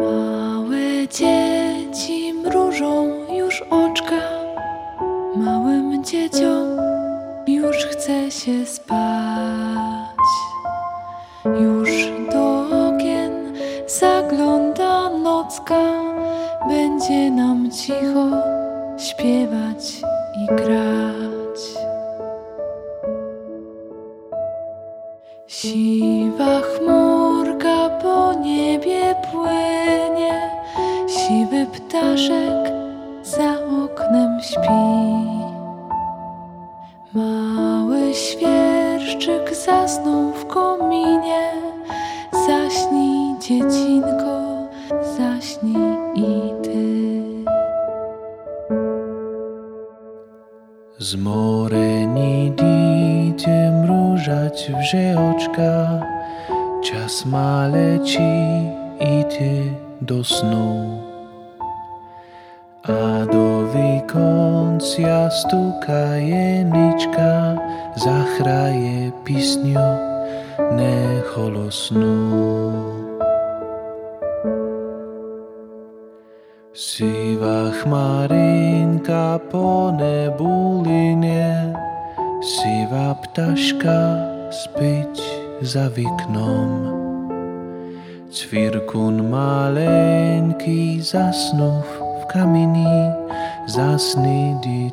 Małe dzieci mrużą już oczka, małym dzieciom już chce się spać. Już do okien zagląda nocka, będzie nam cicho śpiewać i grać. Siwa chmura. Siwy ptaszek za oknem śpi. Mały świerszczyk zasnął w kominie. Zaśnij, dziecinko, zaśnij i ty. Zmorení dítě mružať vže očka, čas má lečí ty do snu. A do vykoncia stúka jenička, zachraje písňo neholosnú. Sivá chmarinka po nebuline, siva ptaška spiť za viknom. Cvirkun maleńki zasnął v kamení, zásny, ty